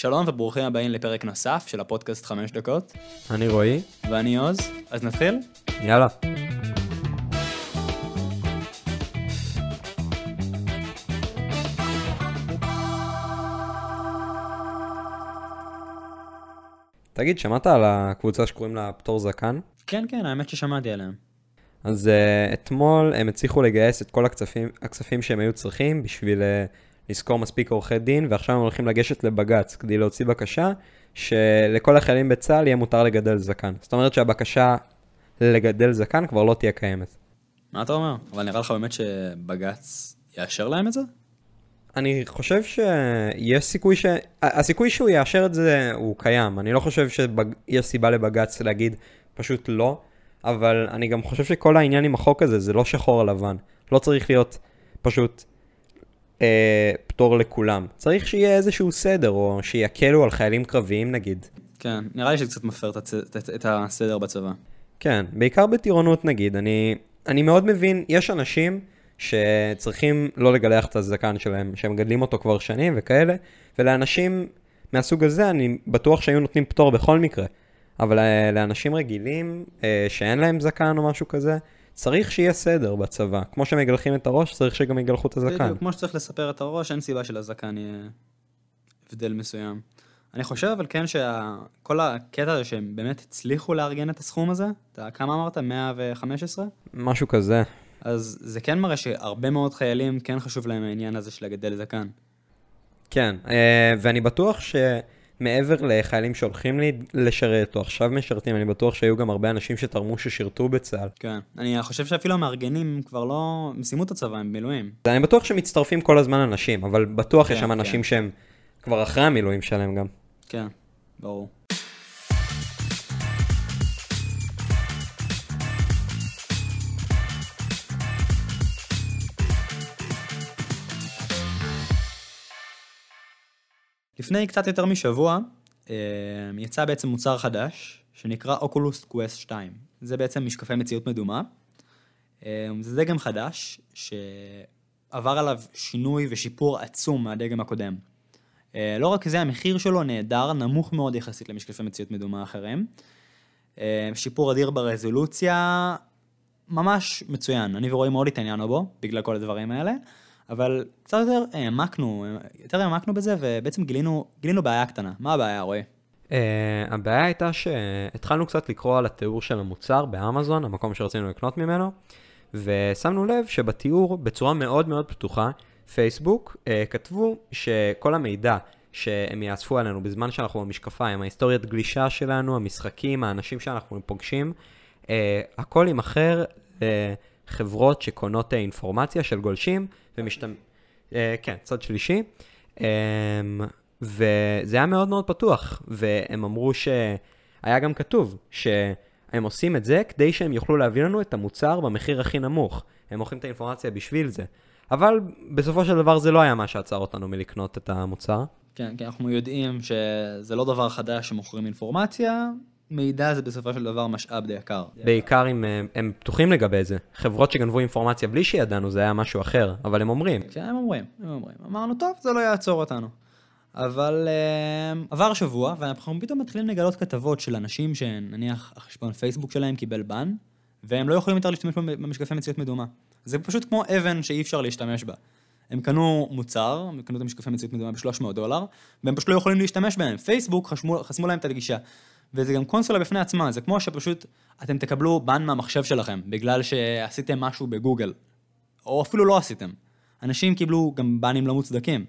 שלום וברוכים הבאים לפרק נוסף של הפודקאסט 5 דקות, אני רועי, ואני עוז, אז נתחיל? יאללה. תגיד, שמעת על הקבוצה שקוראים לה פטור זקן? כן, כן, האמת ששמעתי עליהם. אז uh, אתמול הם הצליחו לגייס את כל הכספים, הכספים שהם היו צריכים בשביל uh, לשכור מספיק עורכי דין, ועכשיו הם הולכים לגשת לבג"ץ כדי להוציא בקשה שלכל החיילים בצה"ל יהיה מותר לגדל זקן. זאת אומרת שהבקשה לגדל זקן כבר לא תהיה קיימת. מה אתה אומר? אבל נראה לך באמת שבג"ץ יאשר להם את זה? אני חושב שיש סיכוי ש... הסיכוי שהוא יאשר את זה הוא קיים. אני לא חושב שיש סיבה לבג"ץ להגיד פשוט לא, אבל אני גם חושב שכל העניין עם החוק הזה זה לא שחור לבן. לא צריך להיות פשוט אה, פטור לכולם. צריך שיהיה איזשהו סדר, או שיקלו על חיילים קרביים נגיד. כן, נראה לי שזה קצת מפר את, הצ... את הסדר בצבא. כן, בעיקר בטירונות נגיד. אני, אני מאוד מבין, יש אנשים שצריכים לא לגלח את הזקן שלהם, שהם מגדלים אותו כבר שנים וכאלה, ולאנשים מהסוג הזה אני בטוח שהיו נותנים פטור בכל מקרה. אבל אה, לאנשים רגילים, אה, שאין להם זקן או משהו כזה, צריך שיהיה סדר בצבא. כמו שמגלחים את הראש, צריך שגם יגלחו את הזקן. בדיוק, כמו שצריך לספר את הראש, אין סיבה שלזקן יהיה הבדל מסוים. אני חושב אבל כן שכל הקטע הזה שהם באמת הצליחו לארגן את הסכום הזה, אתה כמה אמרת? 115? משהו כזה. אז זה כן מראה שהרבה מאוד חיילים כן חשוב להם העניין הזה של לגדל זקן. כן, אה, ואני בטוח ש... מעבר לחיילים שהולכים לשרת או עכשיו משרתים, אני בטוח שהיו גם הרבה אנשים שתרמו ששירתו בצה"ל. כן, אני חושב שאפילו המארגנים כבר לא, הם סיימו את הצבא, הם מילואים. אני בטוח שמצטרפים כל הזמן אנשים, אבל בטוח כן, יש שם כן. אנשים כן. שהם כבר אחרי המילואים שלהם גם. כן, ברור. לפני קצת יותר משבוע אה, יצא בעצם מוצר חדש שנקרא אוקולוס קווסט 2. זה בעצם משקפי מציאות מדומה. אה, זה דגם חדש שעבר עליו שינוי ושיפור עצום מהדגם הקודם. אה, לא רק זה, המחיר שלו נהדר, נמוך מאוד יחסית למשקפי מציאות מדומה אחרים. שיפור אדיר ברזולוציה, ממש מצוין. אני ורועי מאוד התעניינו בו, בגלל כל הדברים האלה. אבל קצת יותר העמקנו, יותר העמקנו בזה, ובעצם גילינו, גילינו בעיה קטנה. מה הבעיה, רועי? Uh, הבעיה הייתה שהתחלנו קצת לקרוא על התיאור של המוצר באמזון, המקום שרצינו לקנות ממנו, ושמנו לב שבתיאור, בצורה מאוד מאוד פתוחה, פייסבוק uh, כתבו שכל המידע שהם יאספו עלינו בזמן שאנחנו במשקפיים, ההיסטוריית גלישה שלנו, המשחקים, האנשים שאנחנו פוגשים, uh, הכל יימכר לחברות שקונות אינפורמציה של גולשים, ומשתמ... Uh, כן, צד שלישי. Um, וזה היה מאוד מאוד פתוח, והם אמרו שהיה גם כתוב שהם עושים את זה כדי שהם יוכלו להביא לנו את המוצר במחיר הכי נמוך. הם מוכרים את האינפורמציה בשביל זה. אבל בסופו של דבר זה לא היה מה שעצר אותנו מלקנות את המוצר. כן, כי אנחנו יודעים שזה לא דבר חדש שמוכרים אינפורמציה, מידע זה בסופו של דבר משאב די יקר. בעיקר אם הם, הם פתוחים לגבי זה. חברות שגנבו אינפורמציה בלי שידענו זה היה משהו אחר, אבל הם אומרים. כן, הם אומרים, הם אומרים. אמרנו, טוב, זה לא יעצור אותנו. אבל uh, עבר שבוע, ואנחנו פתאום מתחילים לגלות כתבות של אנשים שנניח החשבון פייסבוק שלהם קיבל בן, והם לא יכולים יותר להשתמש במשקפי מציאות מדומה. זה פשוט כמו אבן שאי אפשר להשתמש בה. הם קנו מוצר, הם קנו את המשקפי מציאות מדומה ב-300 דולר, והם פשוט לא יכולים להשתמש בהם. פייסבוק חשמו, חסמו להם את הגישה. וזה גם קונסולה בפני עצמה, זה כמו שפשוט אתם תקבלו בן מהמחשב שלכם, בגלל שעשיתם משהו בגוגל. או אפילו לא עשיתם. אנשים קיבלו גם בנים לא מוצדקים.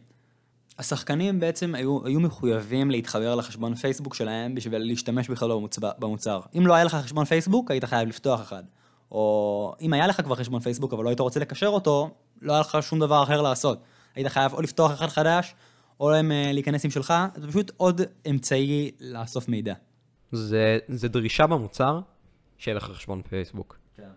השחקנים בעצם היו, היו מחויבים להתחבר לחשבון פייסבוק שלהם בשביל להשתמש בכלל במוצר. אם לא היה לך חשבון פייסבוק, היית חייב לפתוח אחד. או אם היה לך כבר חשבון פייסבוק אבל לא היית רוצה לקשר אותו, לא היה לך שום דבר אחר לעשות. היית חייב או לפתוח אחד חדש, או להם אה, להיכנס עם שלך, זה פשוט עוד אמצעי לאסוף מידע. זה, זה דרישה במוצר שיהיה לך חשבון פייסבוק. כן.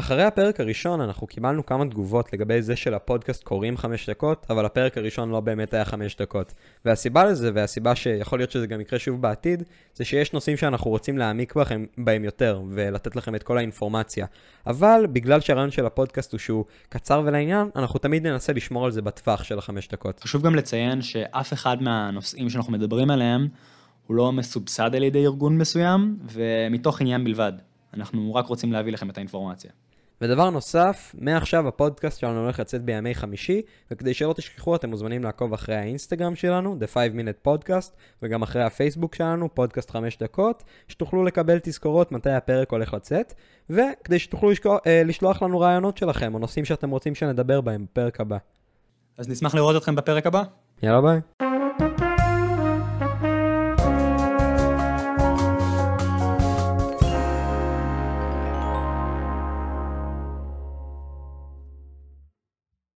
אחרי הפרק הראשון אנחנו קיבלנו כמה תגובות לגבי זה שלפודקאסט קוראים חמש דקות, אבל הפרק הראשון לא באמת היה חמש דקות. והסיבה לזה, והסיבה שיכול להיות שזה גם יקרה שוב בעתיד, זה שיש נושאים שאנחנו רוצים להעמיק בכם, בהם יותר, ולתת לכם את כל האינפורמציה. אבל בגלל שהרעיון של הפודקאסט הוא שהוא קצר ולעניין, אנחנו תמיד ננסה לשמור על זה בטווח של החמש דקות. חשוב גם לציין שאף אחד מהנושאים שאנחנו מדברים עליהם הוא לא מסובסד על ידי ארגון מסוים, ומתוך עניין בלבד. אנחנו רק רוצים להביא לכם את האינפורמציה. ודבר נוסף, מעכשיו הפודקאסט שלנו הולך לצאת בימי חמישי, וכדי שלא תשכחו אתם מוזמנים לעקוב אחרי האינסטגרם שלנו, The 5 Minute Podcast, וגם אחרי הפייסבוק שלנו, פודקאסט 5 דקות, שתוכלו לקבל תזכורות מתי הפרק הולך לצאת, וכדי שתוכלו לשכוח, אה, לשלוח לנו רעיונות שלכם, או נושאים שאתם רוצים שנדבר בהם בפרק הבא. אז נשמח לראות אתכם בפרק הבא. יאללה ביי.